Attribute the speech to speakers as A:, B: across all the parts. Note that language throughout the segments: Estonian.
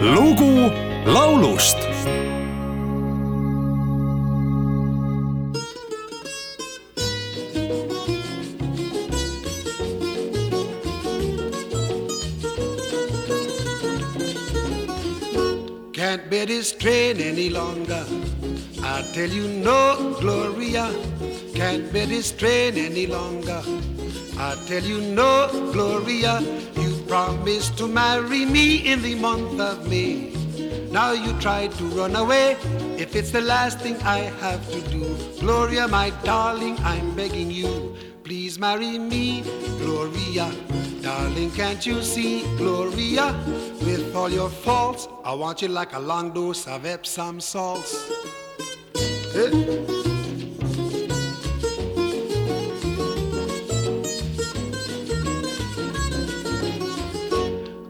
A: lugu laulust
B: Can't bear this train any longer. I tell you no, Gloria. Can't bear this train any longer. I tell you no, Gloria. You promised to marry me in the month of May. Now you try to run away. If it's the last thing I have to do, Gloria, my darling, I'm begging you. Please marry me, Gloria. Darling, can't you see, Gloria? With all your faults, I want you like a long dose of Epsom salts. Eh?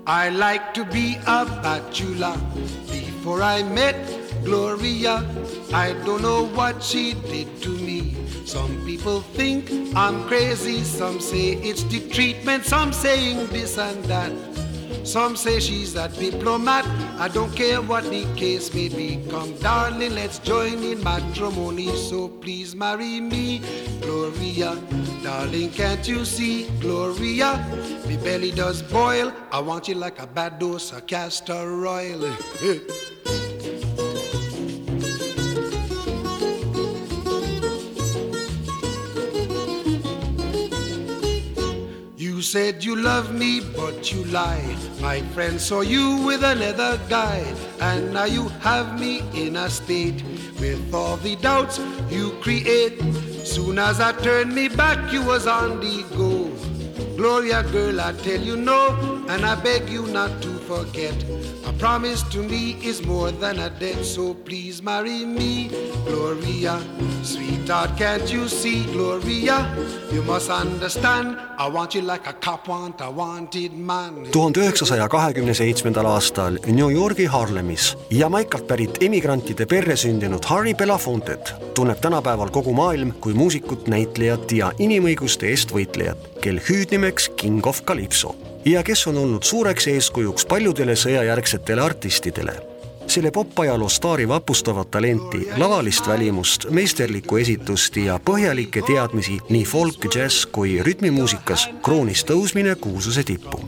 B: I like to be a bachelor. Before I met Gloria, I don't know what she did to me. Some people think I'm crazy, some say it's the treatment, some saying this and that. Some say she's a diplomat. I don't care what the case may be. Come, darling, let's join in matrimony. So please marry me, Gloria. Darling, can't you see, Gloria? My belly does boil. I want you like a bad dose of castor oil. You said you love me, but you lied. My friend saw you with another guy, and now you have me in a state with all the doubts you create. Soon as I turned me back, you was on the go. Gloria, girl, I tell you no, and I beg you not to forget. Promise to me is more than a debt, so please marry me, Gloria. Sweetheart, can't you see, Gloria? You must understand, I want you like a cop want a wanted man.
C: tuhande üheksasaja kahekümne seitsmendal aastal New Yorgi Harlemis Jamaikalt pärit emigrantide perre sündinud Harry Belafontet tunneb tänapäeval kogu maailm kui muusikut, näitlejat ja inimõiguste eest võitlejat, kel hüüdnimeks King of Calypso ja kes on olnud suureks eeskujuks paljudele sõjajärgsetele artistidele selle popajaloo staari vapustavat talenti, lavalist välimust, meisterlikku esitust ja põhjalikke teadmisi nii folk, džäss kui rütmimuusikas kroonis tõusmine kuulsuse tippu.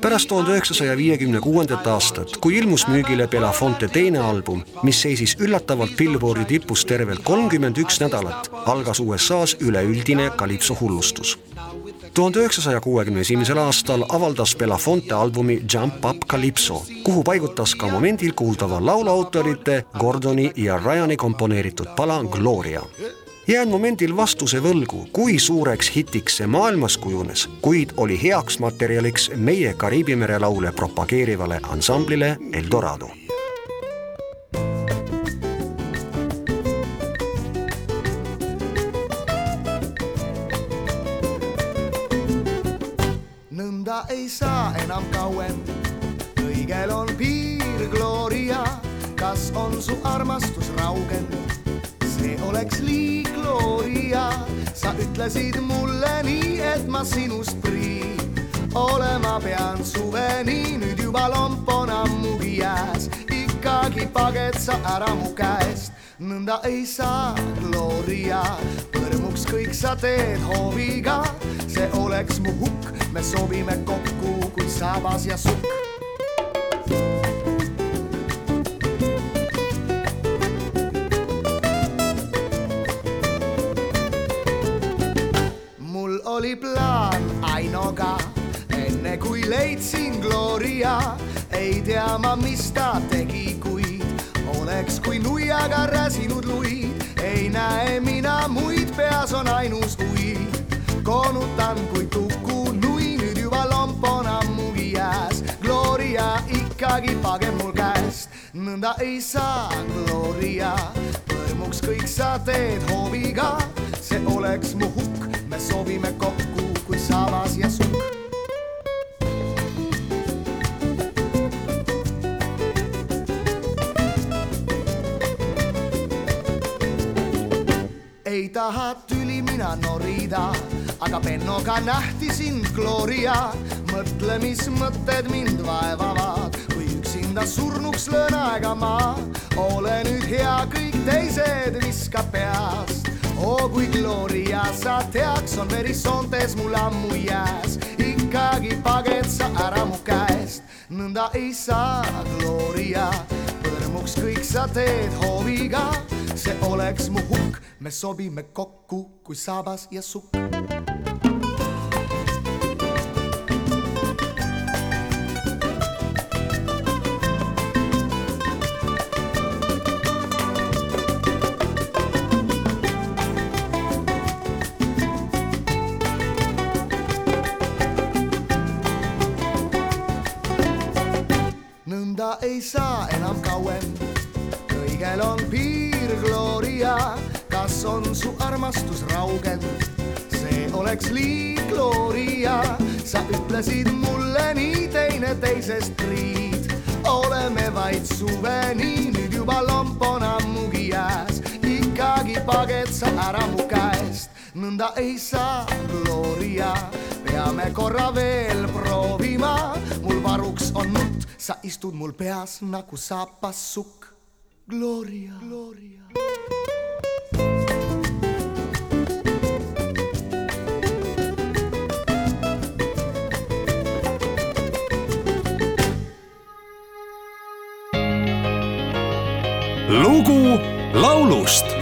C: pärast tuhande üheksasaja viiekümne kuuendat aastat, kui ilmus müügile Belafonte teine album, mis seisis üllatavalt Billboardi tipus tervelt kolmkümmend üks nädalat, algas USA-s üleüldine kalipso hullustus tuhande üheksasaja kuuekümne esimesel aastal avaldas Belafonte albumi Jump Up Calypso, kuhu paigutas ka momendil kuuldava laulu autorite Gordoni ja Ryani komponeeritud pala Gloria. jään momendil vastuse võlgu, kui suureks hitiks see maailmas kujunes, kuid oli heaks materjaliks meie Kariibi mere laule propageerivale ansamblile Eldorado
D: nõnda ei saa enam kauem. kõigel on piir, Gloria, kas on su armastus raugenud? see oleks liig, Gloria, sa ütlesid mulle nii, et ma sinust prii olema pean suveni, nüüd juba lomp on ammugi jääs, ikkagi paged sa ära mu käest. nõnda ei saa, Gloria, põrmuks kõik sa teed hooviga, see oleks mu hukk, sobime kokku kui sabas ja sukk. mul oli plaan Ainoga, enne kui leidsin Gloria, ei tea ma, mis ta tegi, kuid oleks kui nuiaga räsinud luid, ei näe mina muid, peas on ainus huid. koonutan kui Kuku ikkagi page mul käest, nõnda ei saa, Gloria. põrmuks kõik sa teed hooviga, see oleks mu hukk, me sobime kokku kui sabas ja sukk. ei taha tüli mina norida, aga Bennoga nähti sind, Gloria. mõtle, mis mõtted mind vaevavad, surnuks löön aega ma. ole nüüd hea, kõik teised viskab peast. oo kui Gloria, sa teaks, on verisoontes mul ammu jääs. ikkagi paged sa ära mu käest, nõnda ei saa, Gloria. põrmuks kõik sa teed hooviga, see oleks mu hukk, me sobime kokku kui sabas ja sukk. Ei saa enam kauem. kõigel on piir, Gloria, kas on su armastus raugenud? see oleks liig, Gloria, sa ütlesid mulle nii teineteisest priid. oleme vaid suveni, nüüd juba lomp on ammugi jääs. ikkagi paged sa ära mu käest, nõnda ei saa, Gloria peame korra veel proovima, mul varuks on nutt, sa istud mul peas nagu saapassukk. Gloria, Gloria.
A: lugu laulust